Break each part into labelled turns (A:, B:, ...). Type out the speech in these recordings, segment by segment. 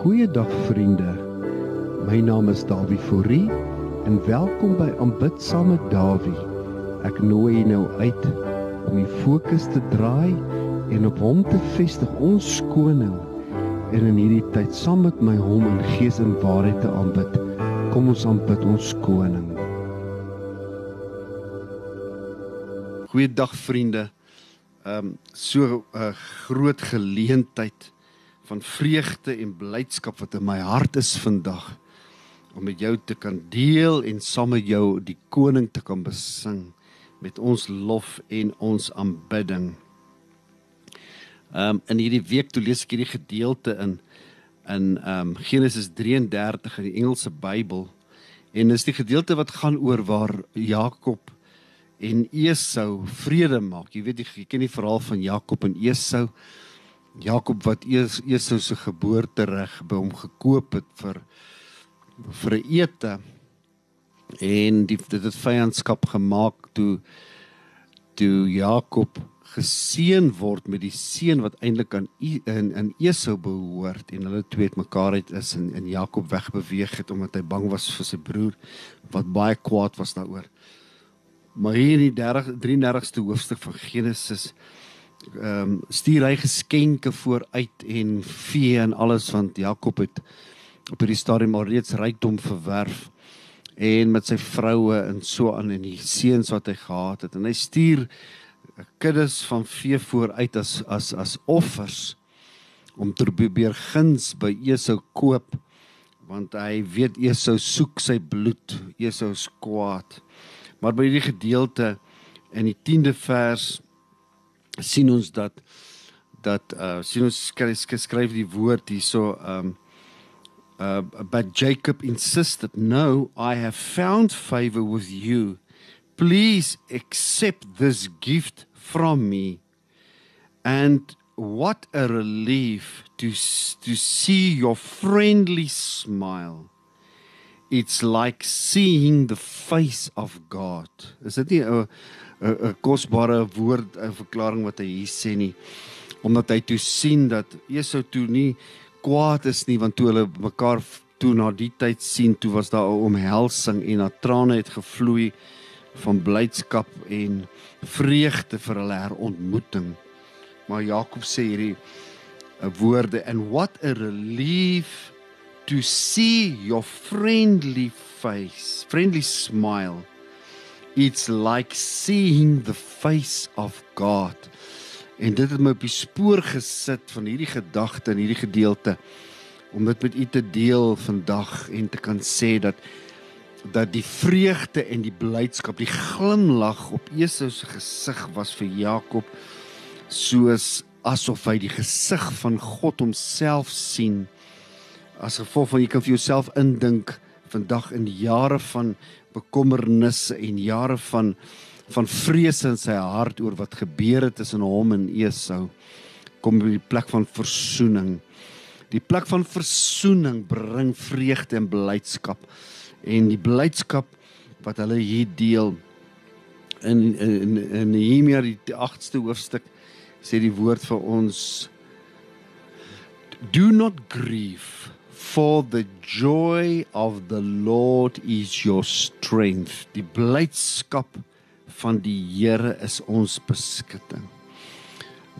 A: Goeiedag vriende. My naam is Dawie Fourie en welkom by Aanbid saam met Dawie. Ek nooi jou nou uit om die fokus te draai en op hom te vestig, ons koning. En in hierdie tyd saam met my hom in gees en waarheid te aanbid. Kom ons aanbid ons koning. Goeiedag vriende. Ehm um, so 'n uh, groot geleentheid van vreugde en blydskap wat in my hart is vandag om met jou te kan deel en saam met jou die koning te kan besing met ons lof en ons aanbidding. Ehm um, in hierdie week toe lees ek hierdie gedeelte in in ehm um, Genesis 33 in die Engelse Bybel en dis die gedeelte wat gaan oor waar Jakob en Esau vrede maak. Jy weet jy ken die verhaal van Jakob en Esau. Jakob wat eers Esau se geboortereg by hom gekoop het vir vir 'n ete en die, dit het vyandskap gemaak toe toe Jakob geseën word met die seun wat eintlik aan in in Esau behoort en hulle twee het mekaar uit is en en Jakob wegbeweeg het omdat hy bang was vir sy broer wat baie kwaad was daaroor. Maar hier in die 30 33ste hoofstuk van Genesis ehm um, stuur hy geskenke vooruit en vee en alles want Jakob het op hierdie stadium al reeds rykdom verwerf en met sy vroue en so aan en die seuns wat hy gehad het. En hy stuur kuddes van vee vooruit as as as offers om te probeer guns by Esau koop want hy weet Esau soek sy bloed Esau is kwaad. Maar by hierdie gedeelte in die 10de vers sien ons dat dat uh sien ons skryf, skryf die woord hierso um uh but Jacob insisted no I have found favor with you. Please accept this gift from me. And what a relief to to see your friendly smile. It's like seeing the face of God. Is dit nie 'n uh, 'n 'n kosbare woord 'n verklaring wat hy hier sê nie. Omdat hy toe sien dat Esau toe nie kwaad is nie want toe hulle mekaar toe na die tyd sien toe was daar 'n omhelsing en na trane het gevloei van blydskap en vreugde vir hulle herontmoeting. Maar Jakob sê hierdie 'n woorde and what a relief to see your friendly face friendly smile it's like seeing the face of God. En dit het my op die spoor gesit van hierdie gedagte en hierdie gedeelte om dit met u te deel vandag en te kan sê dat dat die vreugde en die blydskap, die glimlag op Esau se gesig was vir Jakob soos asof hy die gesig van God homself sien. As gevolg van jy kan vir jouself indink vandag in jare van bekommernisse en jare van van vrese in sy hart oor wat gebeur het tussen hom en Esau kom by die plek van versoening. Die plek van versoening bring vreugde en blydskap. En die blydskap wat hulle hier deel in in in Nehemia die 8ste hoofstuk sê die woord vir ons do not grieve for the joy of the Lord is your strength. Die blydskap van die Here is ons beskutting.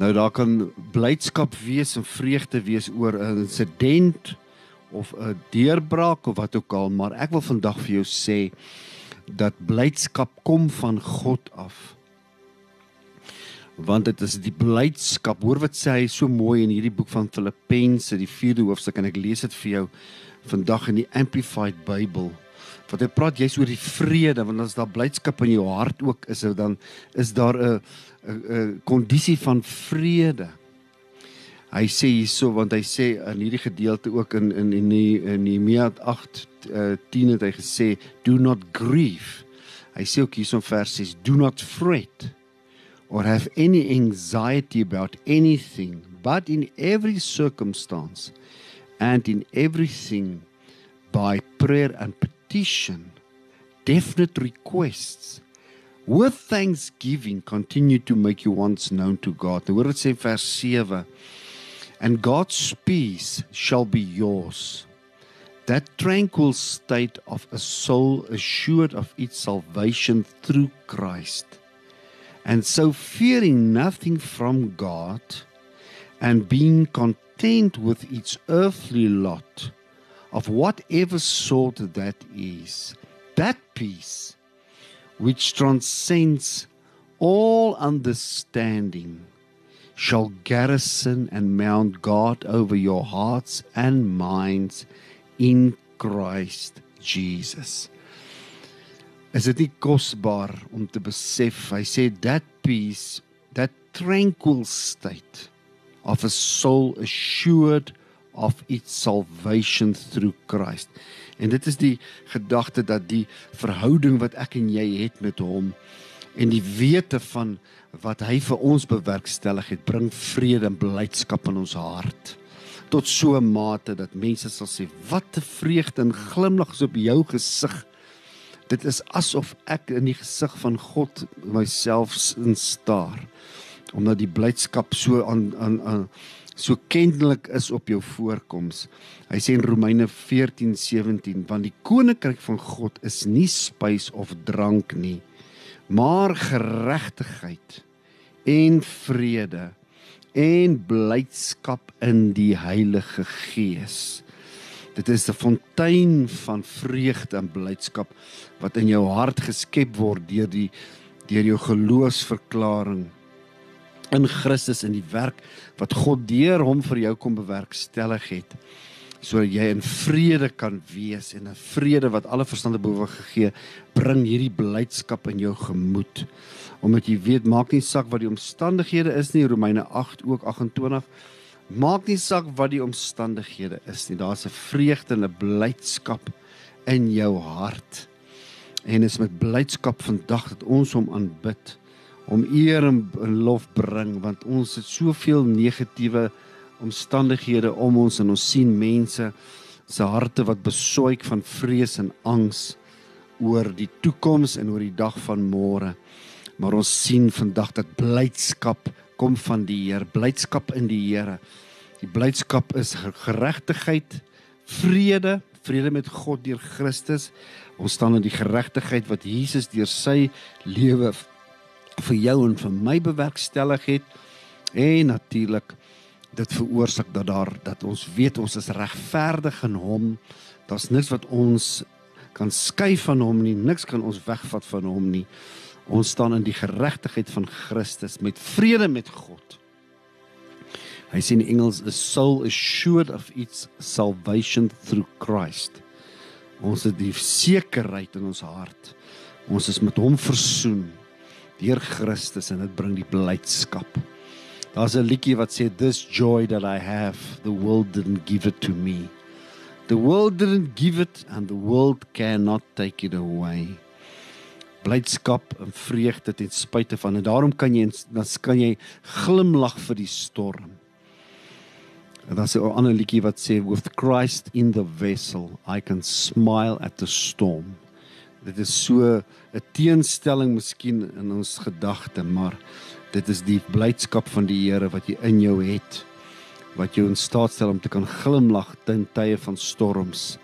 A: Nou daar kan blydskap wees en vreugde wees oor 'n insident of 'n deurbraak of wat ook al, maar ek wil vandag vir jou sê dat blydskap kom van God af want dit is die blydskap. Hoor wat sê hy so mooi in hierdie boek van Filippense, die 4de hoofstuk en ek lees dit vir jou vandag in die Amplified Bible. Want hy praat jy's oor die vrede, want as daar blydskap in jou hart ook is, dan is daar 'n 'n kondisie van vrede. Hy sê hierso want hy sê in hierdie gedeelte ook in in in in Nehemia 8 uh, 10 het hy gesê do not grieve. Hy sê ook hierso in vers 6 do not fret or have any anxiety about anything, but in every circumstance and in everything by prayer and petition, definite requests, with thanksgiving continue to make your wants known to God. The word sê vers 7 and God's peace shall be yours. That tranquil state of a soul assured of its salvation through Christ. And so fearing nothing from God and being content with its earthly lot of whatever sort that is, that peace which transcends all understanding shall garrison and mount guard over your hearts and minds in Christ Jesus. Is dit nie kosbaar om te besef hy sê that peace that tranquil state of a soul assured of its salvation through Christ. En dit is die gedagte dat die verhouding wat ek en jy het met hom en die wete van wat hy vir ons bewerkstellig het, bring vrede en blydskap in ons hart tot so 'n mate dat mense sal sê wat 'n vreugde en glimlag is op jou gesig. Dit is asof ek in die gesig van God myself instaar omdat die blydskap so aan aan aan so kendelik is op jou voorkoms. Hy sê in Romeine 14:17 want die koninkryk van God is nie spys of drank nie maar geregtigheid en vrede en blydskap in die Heilige Gees. Dit is 'n fontein van vreugde en blydskap wat in jou hart geskep word deur die deur jou geloofsverklaring in Christus in die werk wat God deur hom vir jou kom bewerkstellig het sodat jy in vrede kan wees en 'n vrede wat alle verstande bo gegee bring hierdie blydskap in jou gemoed. Omdat jy weet maak nie saak wat die omstandighede is nie Romeine 8 ook 28 maak nie saak wat die omstandighede is nie daar's 'n vreugde en 'n blydskap in jou hart en is met blydskap vandag dat ons hom aanbid om eer en lof bring want ons het soveel negatiewe omstandighede om ons en ons sien mense se harte wat besoek van vrees en angs oor die toekoms en oor die dag van môre. Maar ons sien vandag dat blydskap kom van die Here, blydskap in die Here. Die blydskap is geregtigheid, vrede, vrede met God deur Christus. Ons staan in die geregtigheid wat Jesus deur sy lewe vir jou en vir my bewerkstellig het en natuurlik dit veroorsaak dat daar dat ons weet ons is regverdig in hom. Daar's niks wat ons kan skei van hom nie, niks kan ons wegvat van hom nie. Ons staan in die geregtigheid van Christus met vrede met God. Hy sê in Engels a soul assured of its salvation through Christ. Ons het die sekerheid in ons hart. Ons is met hom versoen deur Christus en dit bring die blydskap. Daar's 'n liedjie wat sê this joy that I have, the world didn't give it to me. The world didn't give it and the world cannot take it away. Blydskap en vreugde ten spyte van en daarom kan jy dan kan jy glimlag vir die storm. En daar's 'n ander liedjie wat sê with Christ in the vessel, I can smile at the storm. Dit is so 'n teenstelling miskien in ons gedagte, maar Dit is die blydskap van die Here wat jy in jou het wat jou in staat stel om te kan glimlag ten tye van storms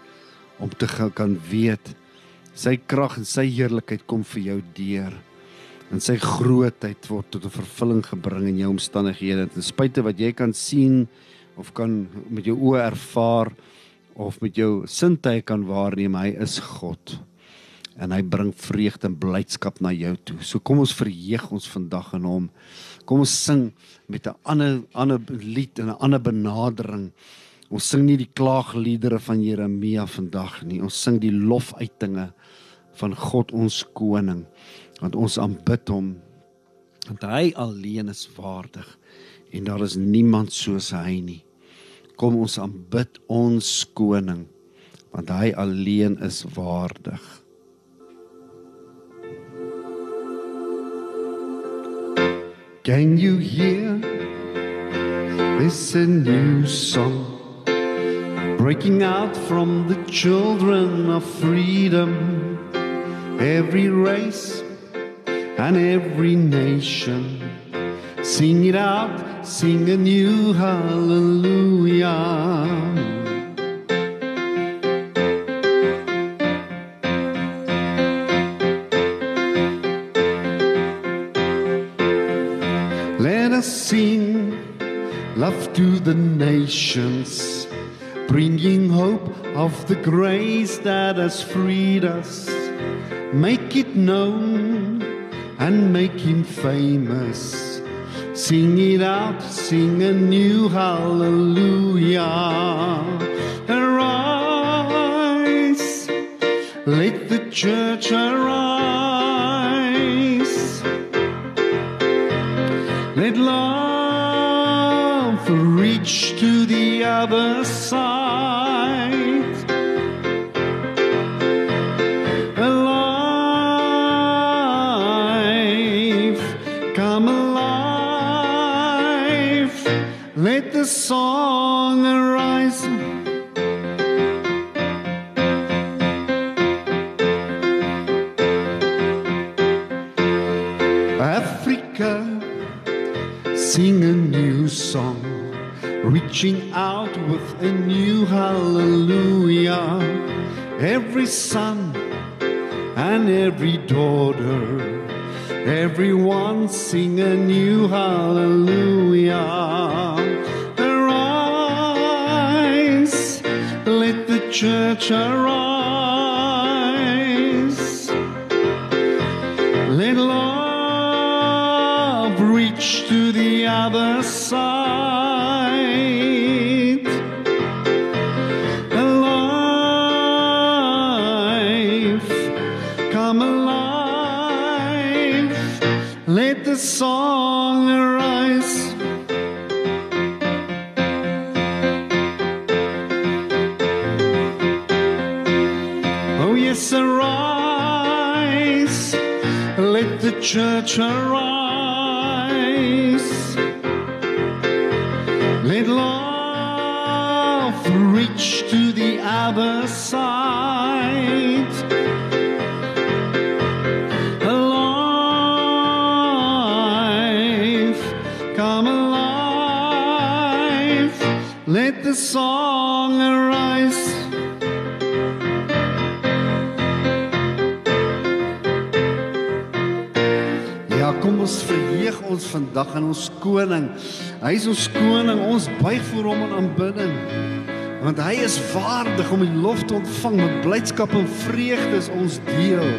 A: om te kan weet sy krag en sy heerlikheid kom vir jou deur en sy grootheid word tot 'n vervulling gebring in jou omstandighede ten spyte wat jy kan sien of kan met jou oë ervaar of met jou sintuie kan waarneem hy is God en hy bring vreugde en blydskap na jou toe. So kom ons verheug ons vandag in hom. Kom ons sing met 'n ander ander lied en 'n ander benadering. Ons sing nie die klaagliedere van Jeremia vandag nie. Ons sing die lofuitinge van God ons koning. Want ons aanbid hom. Want hy alleen is waardig en daar is niemand soos hy nie. Kom ons aanbid ons koning want hy alleen is waardig. Can you hear this a new song breaking out from the children of freedom? Every race and every nation, sing it out, sing a new hallelujah. Let us sing love to the nations, bringing hope of the grace that has freed us. Make it known and make him famous. Sing it out, sing a new hallelujah. Arise, let the church arise. Let love reach to the other side. Every son and every daughter, everyone sing a new hallelujah. Arise, let the church arise. Let the song arise. Ja, kom ons verheug ons vandag aan ons koning. Hy is ons koning. Ons buig voor hom in aanbidding. Want hy is waardig om die lof te ontvang met blydskap en vreugde is ons deel.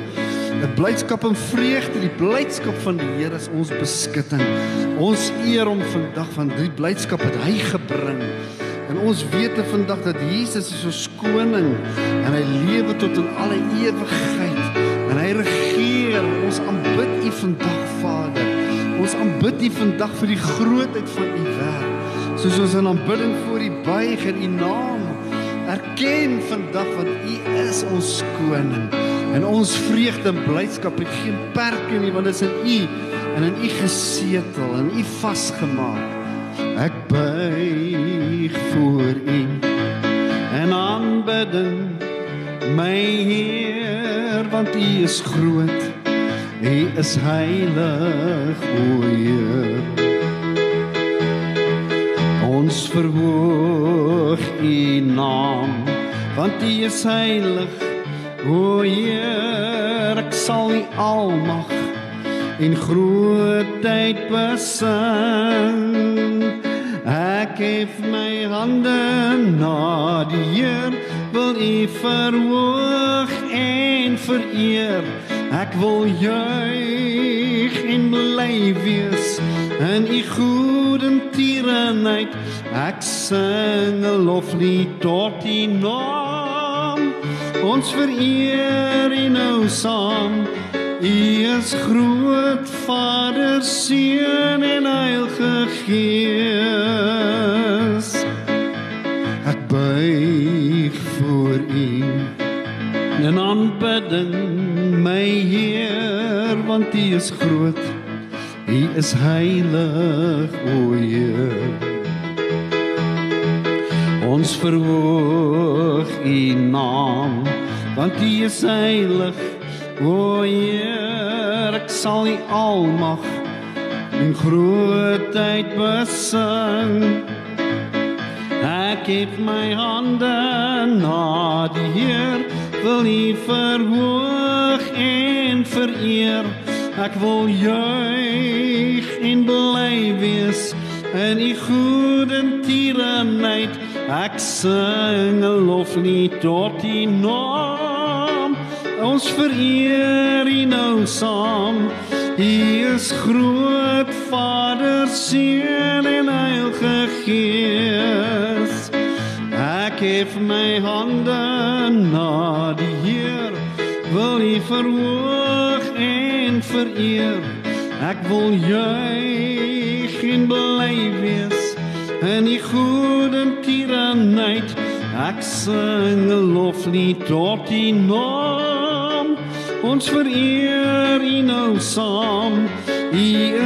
A: Die blydskap en vreugde, die blydskap van die Here is ons beskutting. Ons eer hom vandag van die blydskap wat hy gebring. En ons weet vandag dat Jesus is ons koning en hy lewe tot in alle ewigheid en hy regeer. Ons aanbid U vandag, Vader. Ons aanbid U vandag vir die grootheid van U werk. Soos ons in aanbidding voor U buig en U naam erken vandag want U is ons koning. En ons vreugde en blydskap het geen perke nie want dit is in U en in U gesetel en U vasgemaak. Ek buig voor U en aanbidding my Heer want U is groot. U is heilig, o Heer. Ons verhoog U naam want U is heilig, o Heer. Ek sal U almag en grootheid besing. Ek hef my hande na die Heer, wil U verhoog en vereer. Ek wil juig en bly wees in U goedertierenheid. Ek sing 'n loflied tot U naam. Ons vereer U nou saam. U is groot Vader, Seun en Heilige Gees. Ek buig voor U in aanbidding, my Heer, want U is groot. U is heilig, o Heer. Ons verhoog U naam, want U is heilig. O Heer, ek sal U almag en grootheid besing. Ek het my hande na die Heer wil U verhoog en vereer. Ek wil juig en bly wees in U goeie tierenheid. Ek sing 'n loflied tot U naam. Ons vereer U nou saam. U is groot Vader, Seun en Heilige Gees. Ek hef my hande na die Heer, wil U verhoog en vereer. Ek wil juig en bly wees in die goeie tierenheid. Ek sing 'n loflied tot U naam. Ons vereer U nou saam. U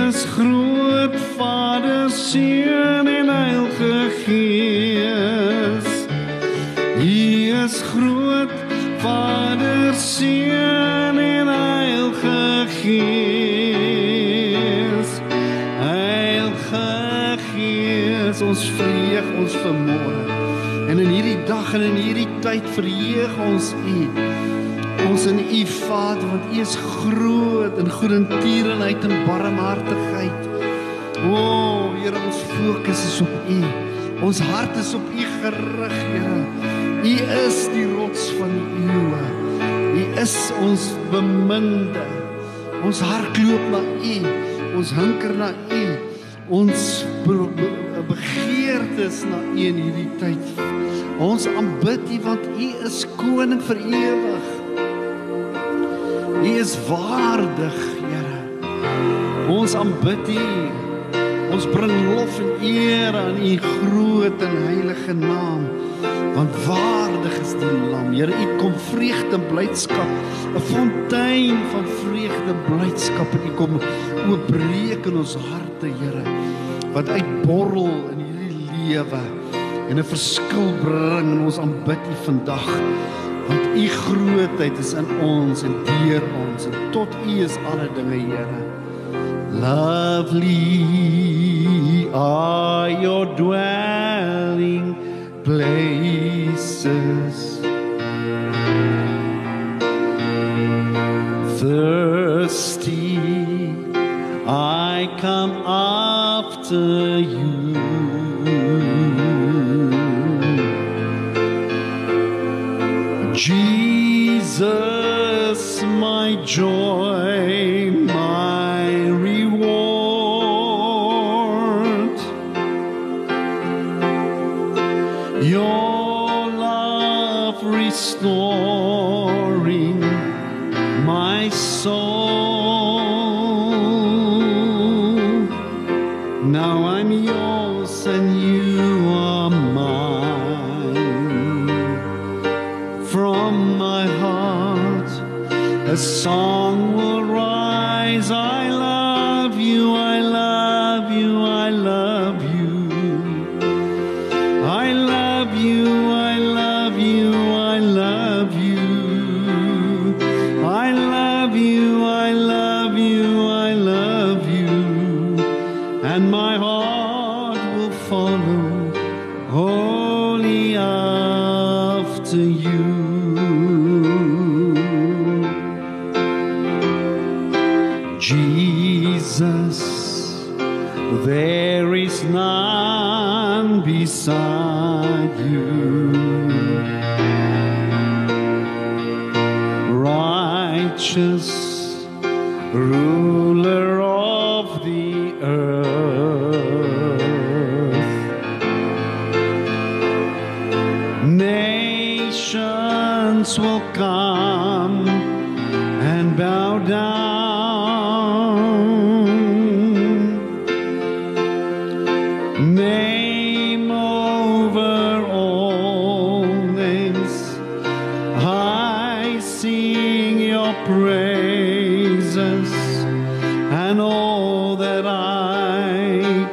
A: is groot Vader, Seun en Heilige Gees. U is groot Vader, Seun en Heilige Gees. Heilige Gees, ons vreeg ons vermoë. En in hierdie dag en in hierdie tyd verheug ons U. Ons in U Vader, want U is groot en goedertierenheid en barmhartigheid. O, oh, Here, ons fokus is op U. Ons hart is op U gerig, Here. U is die rots van die eeue. U is ons beminde. Ons hart loop na U. Ons hunker na U. Ons begeertes na U in hierdie tyd. Ons aanbid U want U is koning vir ewig. Is waardig, Here. Ons aanbid U. Ons bring lof en eer aan U groot en heilige naam. Want waardig is die Lam. Here, U kom vreugde en blydskap, 'n fontein van vreugde en blydskap en U kom oopbreek in ons harte, Here. Wat uitborrel in hierdie lewe en 'n verskil bring in ons aanbid U vandag. Want U grootheid is in ons en deur ons en tot U is alle dinge, Here. Lovely are your dwelling places. Thirsty, I come after you. Jesus, my joy,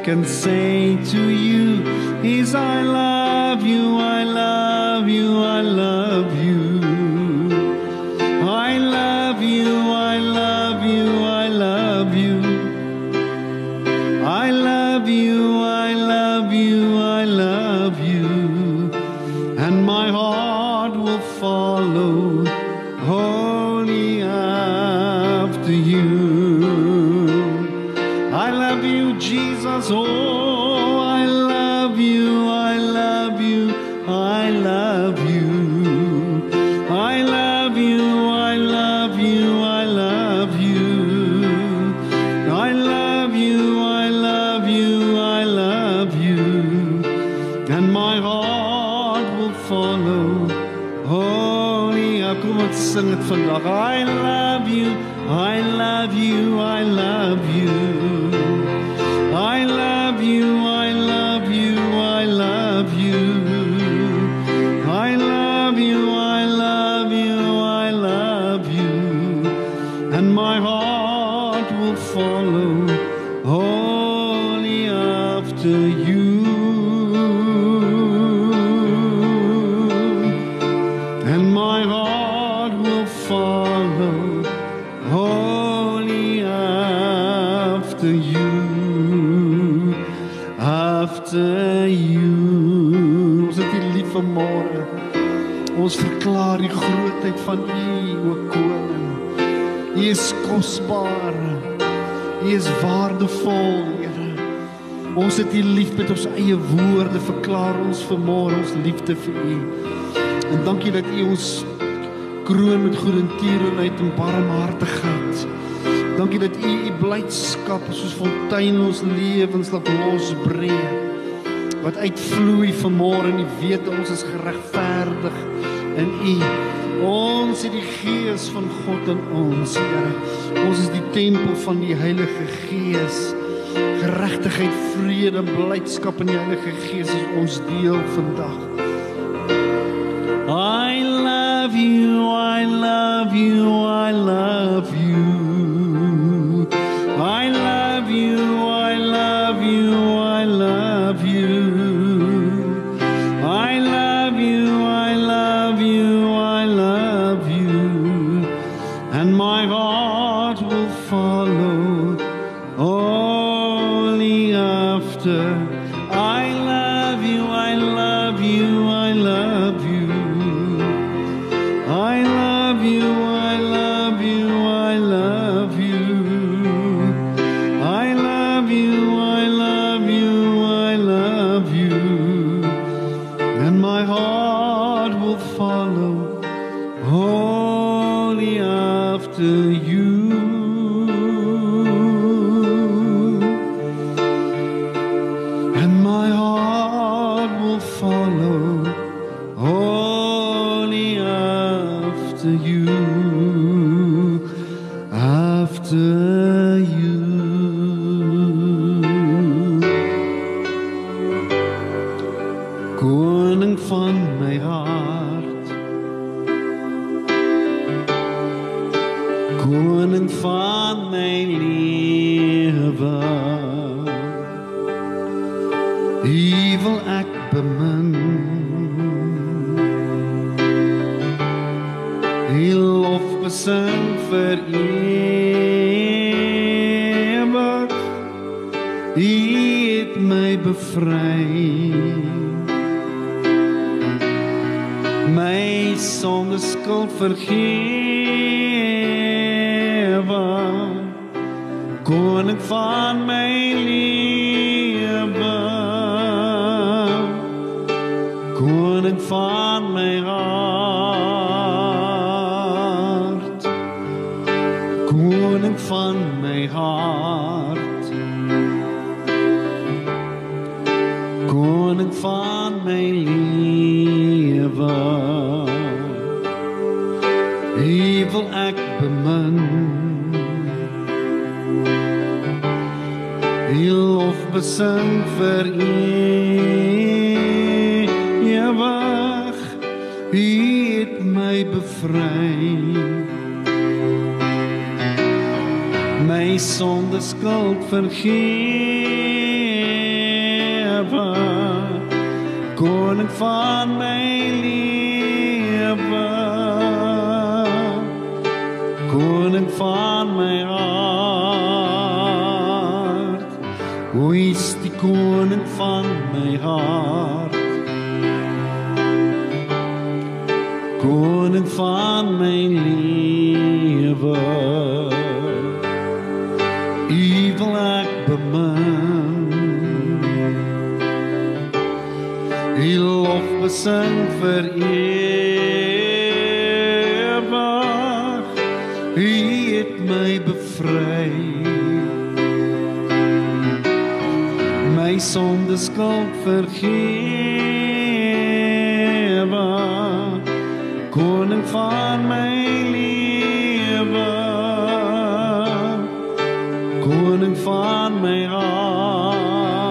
A: can say to you I love you, I love you. vanmôre. Ons verklaar die grootheid van U, o koning. U is kosbaar. U is waardevol, Here. Ons het U lief met ons eie woorde verklaar ons vanmôre ons liefde vir U. En dankie dat U ons kroon met goedertierenheid en barmhartigheid. Dankie dat U U blydskap soos fontein ons lewens laat losbreek wat uitvloei vanmôre en U weet ons is geregverdig in U. Ons het die gees van God in ons, Here. Ons is die tempel van die Heilige Gees. Geregtigheid, vrede, blydskap in die Heilige Gees is ons deel vandag. I love you, I love you, I love you. koning van my hart. Koning van my lewe. U wil ek bemin u lof besing vir u skuld vergewe. Koning van my lewe. Koning van my hart.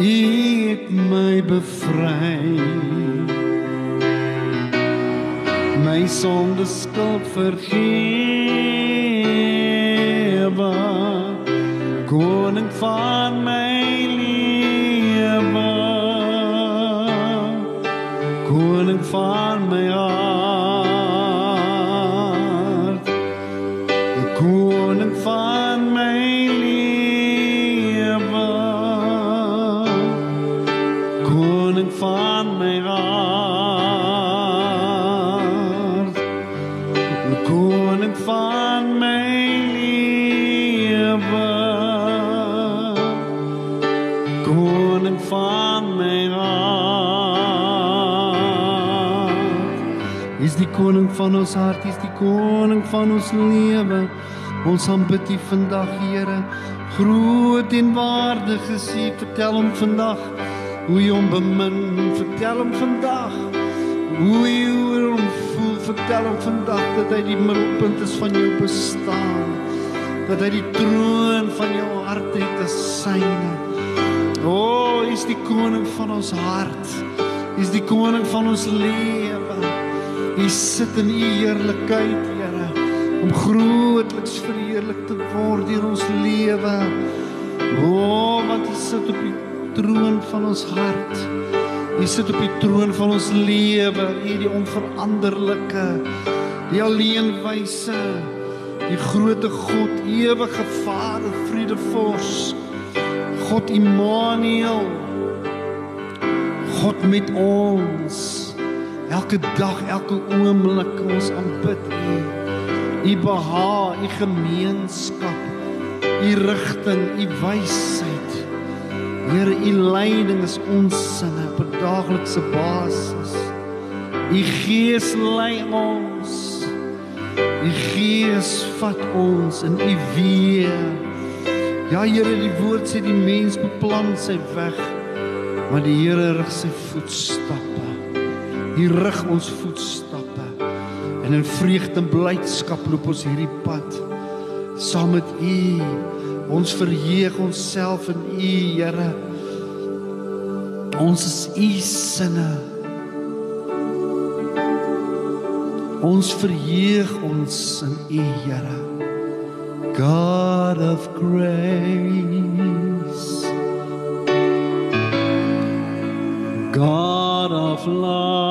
A: U het my bevry. My sonde skuld vergewe is die koning van ons hart is die koning van ons lewe. Ons aanbid U vandag Here. Groot en waardig is U. Vertel hom vandag hoe jy hom bemin. Vertel hom vandag hoe jy oor hom voel. Vertel hom vandag dat hy die middelpunt is van jou bestaan. Dat hy die troon van jou hart het as syne. O, oh, is die koning van ons hart. Is die koning van ons lewe. U sit in u heerlikheid, Here, om grootliks verheerlik te word deur ons lewe. O, oh, want u sit op die troon van ons hart. U sit op die troon van ons lewe, u die onveranderlike, die alleenwyse, die grootte God, ewige Vader, Vriedevors. God Immanuel. God met ons. Elke dag, elke oomblik ons aanbid U. U behaag, U gemeenskap, U rigting, U wysheid. Here, U leiding is ons sinne op 'n daaglikse basis. U Gees lei ons. U Gees vat ons in U weë. Ja Here, die woord sê die mens beplan sy weg, maar die Here rig sy voetstappe. Hy rig ons voetstappe. En in vreugde en blydskap loop ons hierdie pad saam met U. Ons verheug onsself in U, Here. Ons is U sinne. Ons verheug ons in U, Here. God of grace, God of love,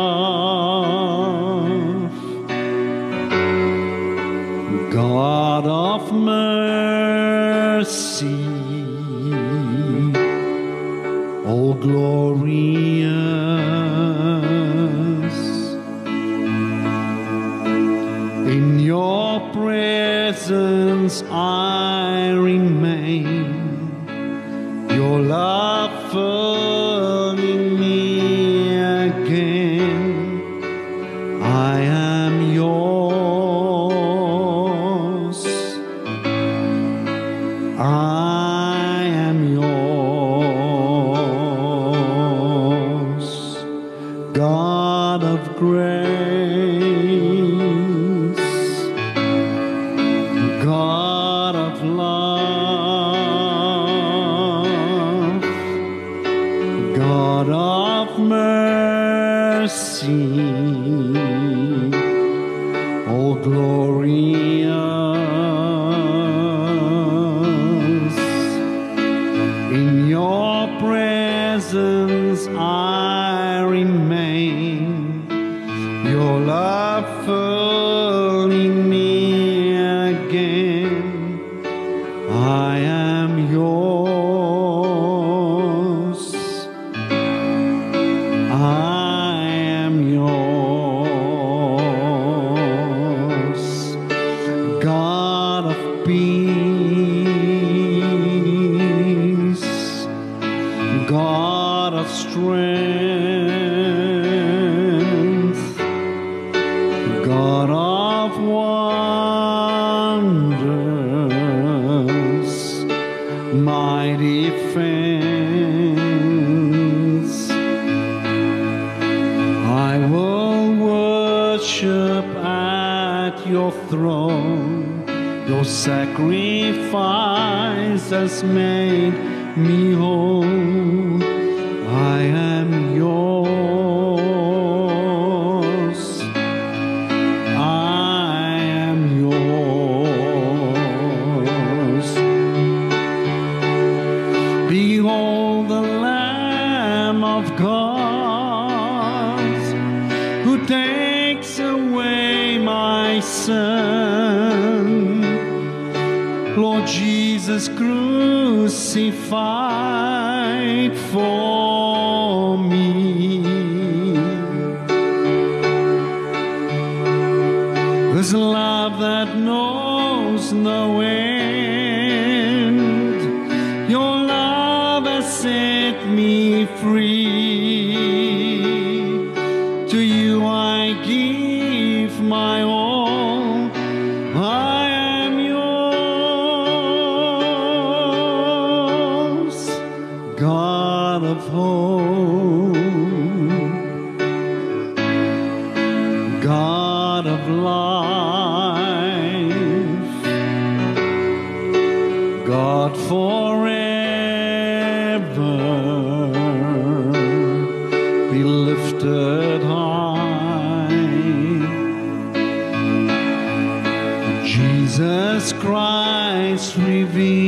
B: forever be lifted high. Jesus Christ revealed.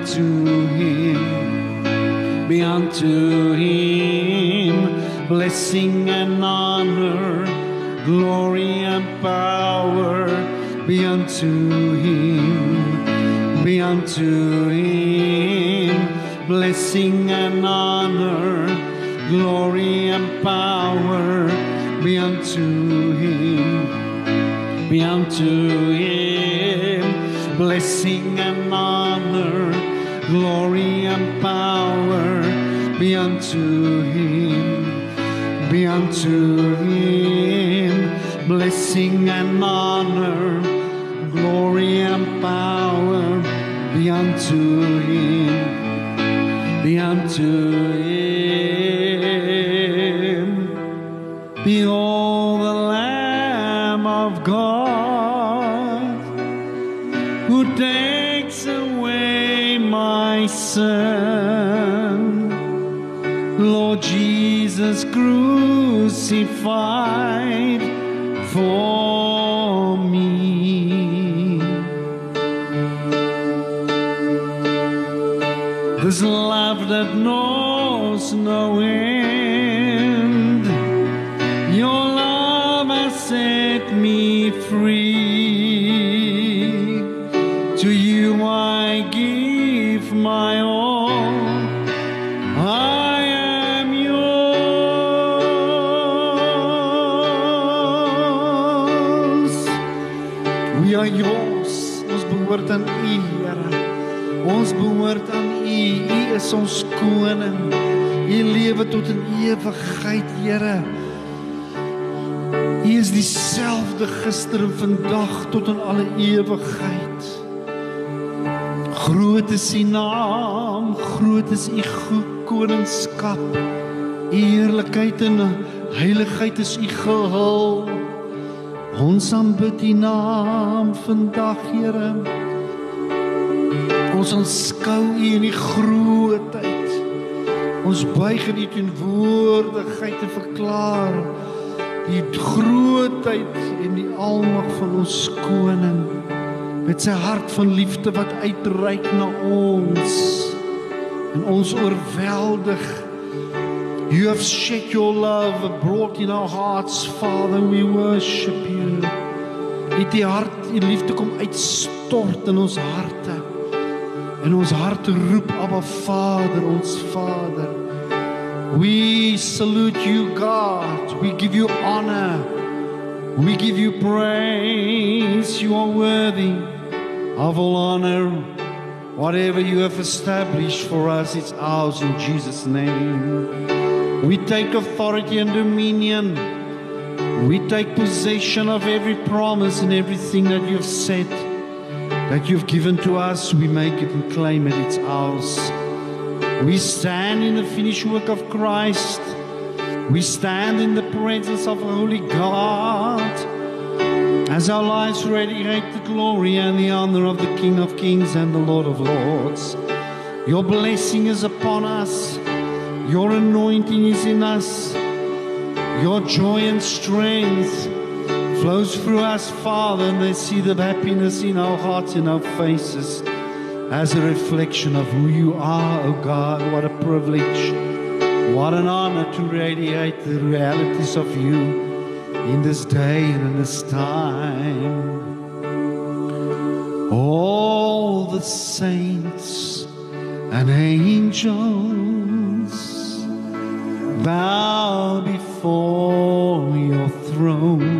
B: unto him, be unto him blessing and honor, glory and power, be unto him, be unto him blessing and honor, glory and power, be unto him, be unto him blessing and honor glory and power be unto him, be unto him, blessing and honor, glory and power be unto him, be unto him. Lord Jesus crucified for is ons koning. U lewe tot in ewigheid, Here. U is dieselfde gister en vandag tot in alle ewigheid. Groot is U naam, groot is U koningskap. Eerlikheid en heiligheid is U gehul. Ons aanbid U naam vandag, Here. Ons aanskou U in die grootheid. Ons buig in U teenwoordigheid te verklaar die grootheid en die almag van ons koning. Met sy hart van liefde wat uitreik na ons. En ons oorweldig. You have shed your love brought in our hearts Father we worship you. Dit die hart die liefde kom uitstort in ons harte en ons harte roep Abba Vader ons Vader We salute you, God. We give you honor. We give you praise. You are worthy of all honor. Whatever you have established for us, it's ours in Jesus' name. We take authority and dominion. We take possession of every promise and everything that you've said, that you've given to us. We make it and claim it, it's ours. We stand in the finished work of Christ. We stand in the presence of Holy God. As our lives radiate the glory and the honor of the King of Kings and the Lord of Lords. Your blessing is upon us. Your anointing is in us. Your joy and strength flows through us, Father, and they see the happiness in our hearts, in our faces as a reflection of who you are, oh God. What a privilege. What an honor to radiate the realities of you in this day and in this time. All the saints and angels bow before your throne.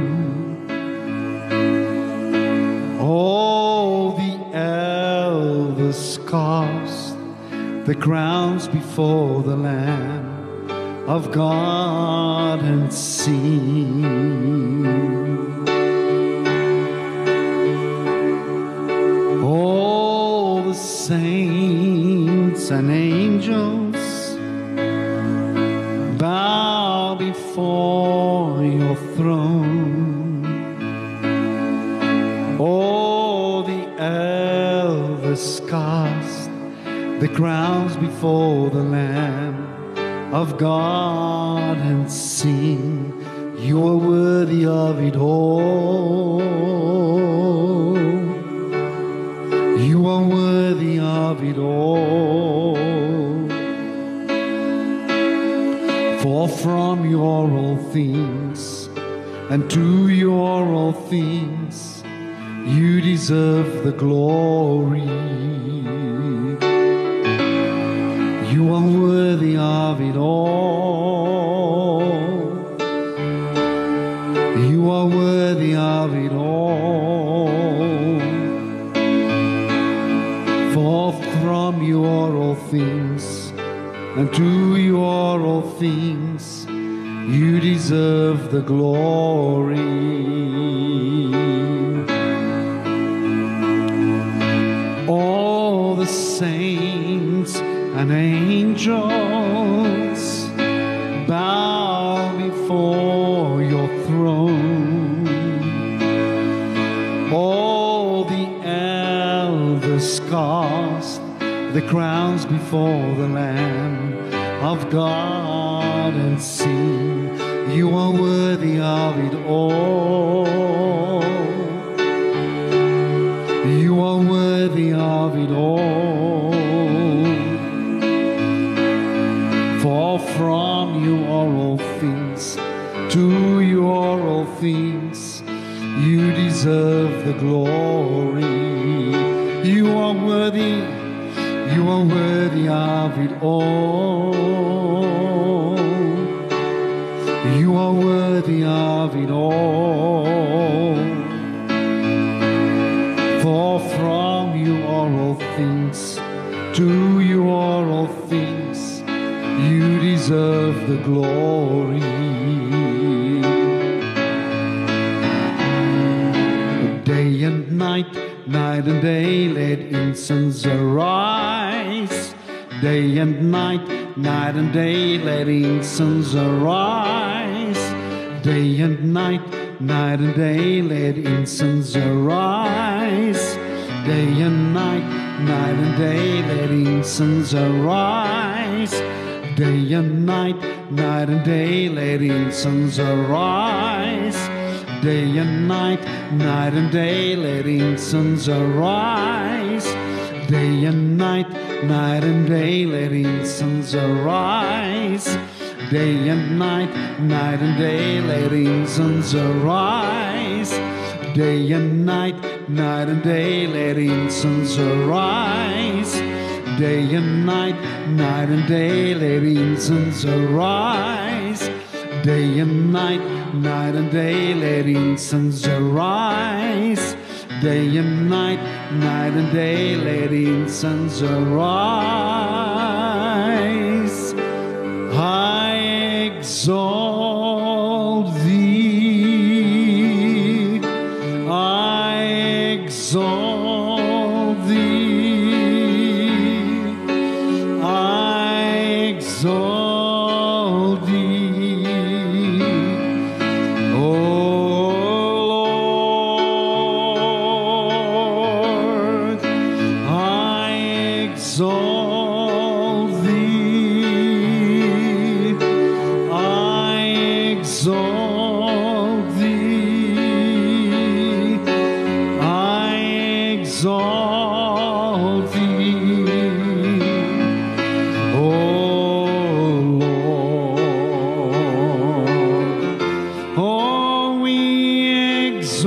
B: The crowns before the Lamb of God and sing. All the saints and angels the crowns before the Lamb of God and sing, You are worthy of it all. You are worthy of it all. For from you are all things, and to you are all things. You deserve the glory. You are worthy of it all. You are worthy of it all. For from you are all things, and to you are all things. You deserve the glory. All the saints and angels bow before your throne. All the elders cast the crowns before the Lamb of God and sing, You are worthy of it all. Deserve the glory. You are worthy, you are worthy of it all. You are worthy of it all. For from you are all things, to you are all things. You deserve the glory. Night, and day, let incense arise. Day and night, night and day, let incense arise. Day and night, night and day, let incense arise. Day and night, night and day, let incense arise. Day and night, night and day, let incense arise. Day and night, night and day, let incense arise. Day and night, night and day, let incense arise. Day and night, night and day, let incense arise. Day and night, night and day, let incense arise. Day and night, night and day, let incense arise. Day and night, night and day, letting incense arise. Day and night, night and day, letting incense arise. I exalt Mas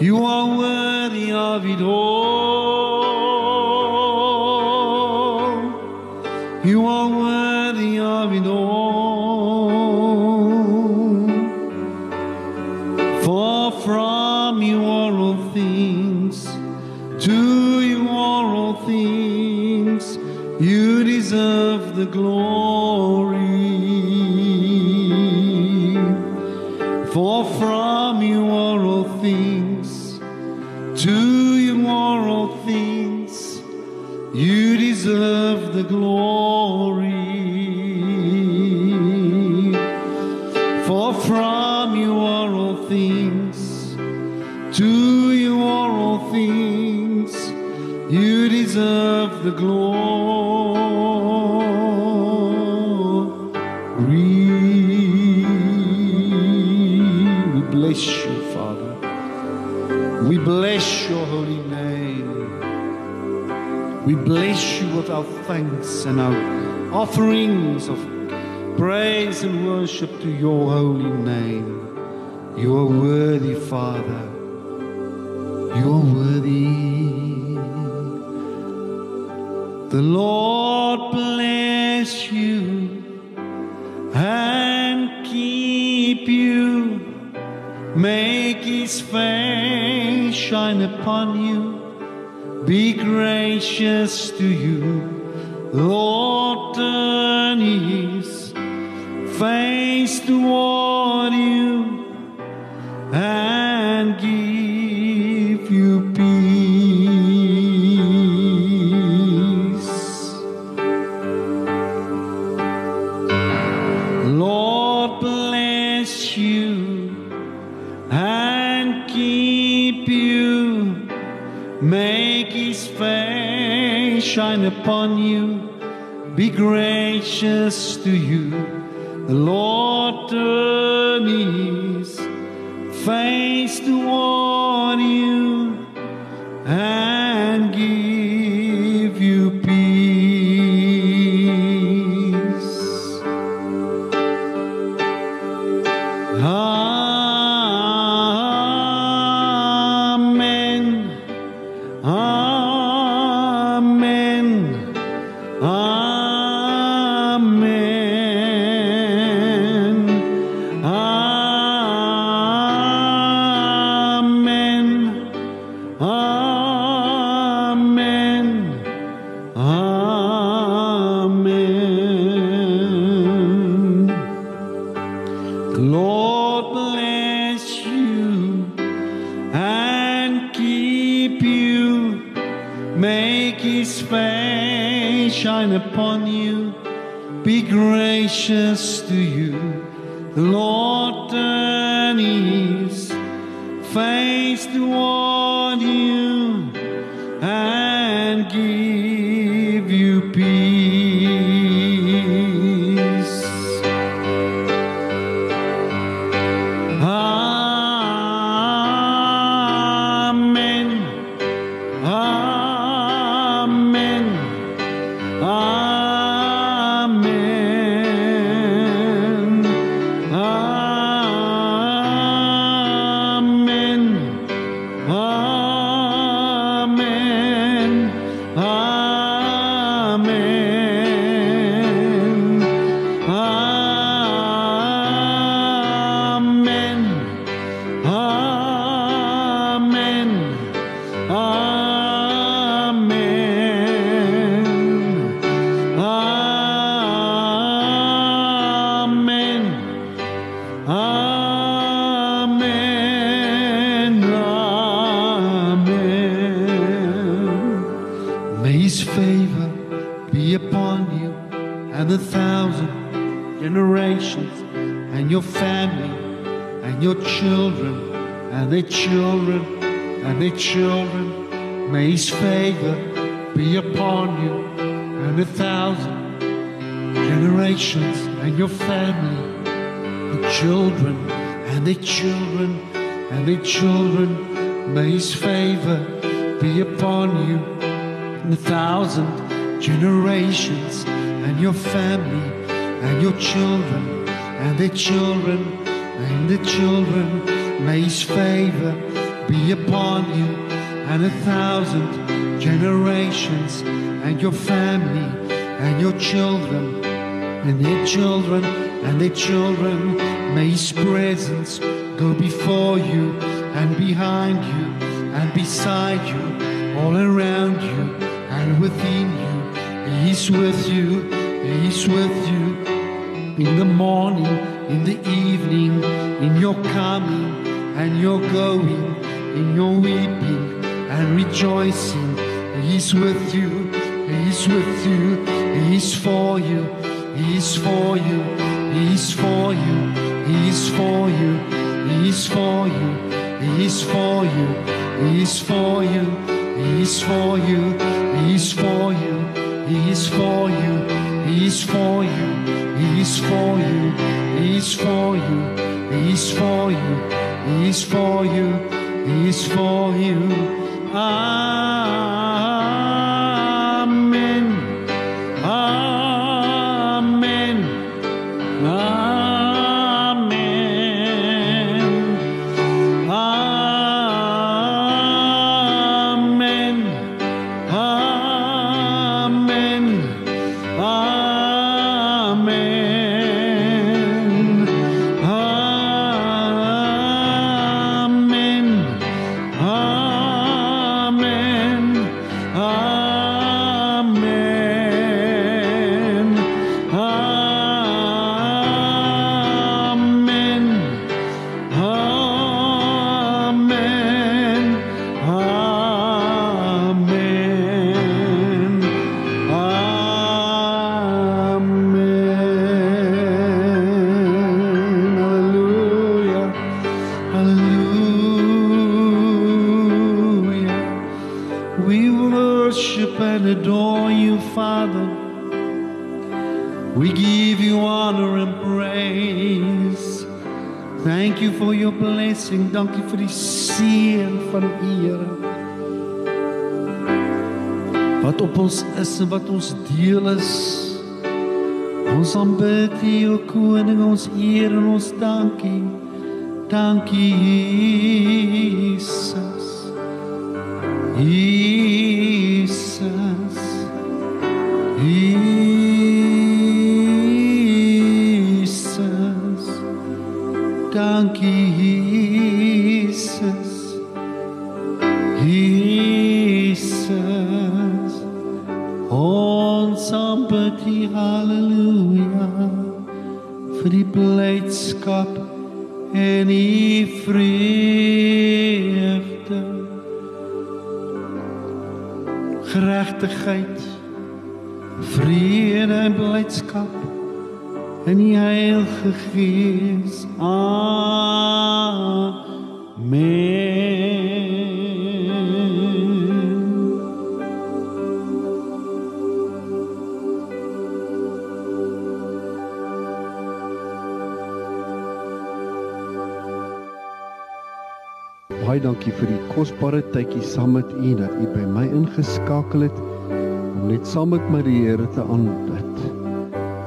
B: You are worthy of it all. You are worthy of it all. For from you are all things, to you are all things, you deserve the glory. For from you are all things. glory. bless you with our thanks and our offerings of praise and worship to your holy name. You are worthy, Father. You are worthy. The Lord bless you and keep you. Make his face shine upon you gracious to you, Lord. upon you, be gracious to you. All around you and within you. He's with you, he's with you in the morning, in the evening, in your coming and your going, in your weeping and rejoicing. He's with you, He's with you, He's for you, He's for you, He's for you, He's for you, He's for you, He's for you, He's for you, He's for you, He's for you, He's for you, He's for you, He's for you, He's for you, He's for you, He's for you, He's for you. Amen. Worship and adore you, Father. We give you honor and praise. Thank you for your blessing. Dankie vir die seën van U, Here. Wat op ons is en wat ons deel is. Ons aanbid U, o koning, ons eer en ons dankie. Dankie Jesus. Jesus. Blydskap en die vreugde. Geregtigheid, vrede en blydskap in die Heilige Gees. Amen.
C: Baie dankie vir die kosbare tydjie saam met U dat U by my ingeskakel het om net saam met my die Here te aanbid.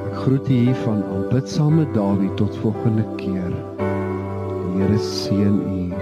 C: Ek groet U hier van aanbid saam met Dawie tot volgende keer. Die Here seën U.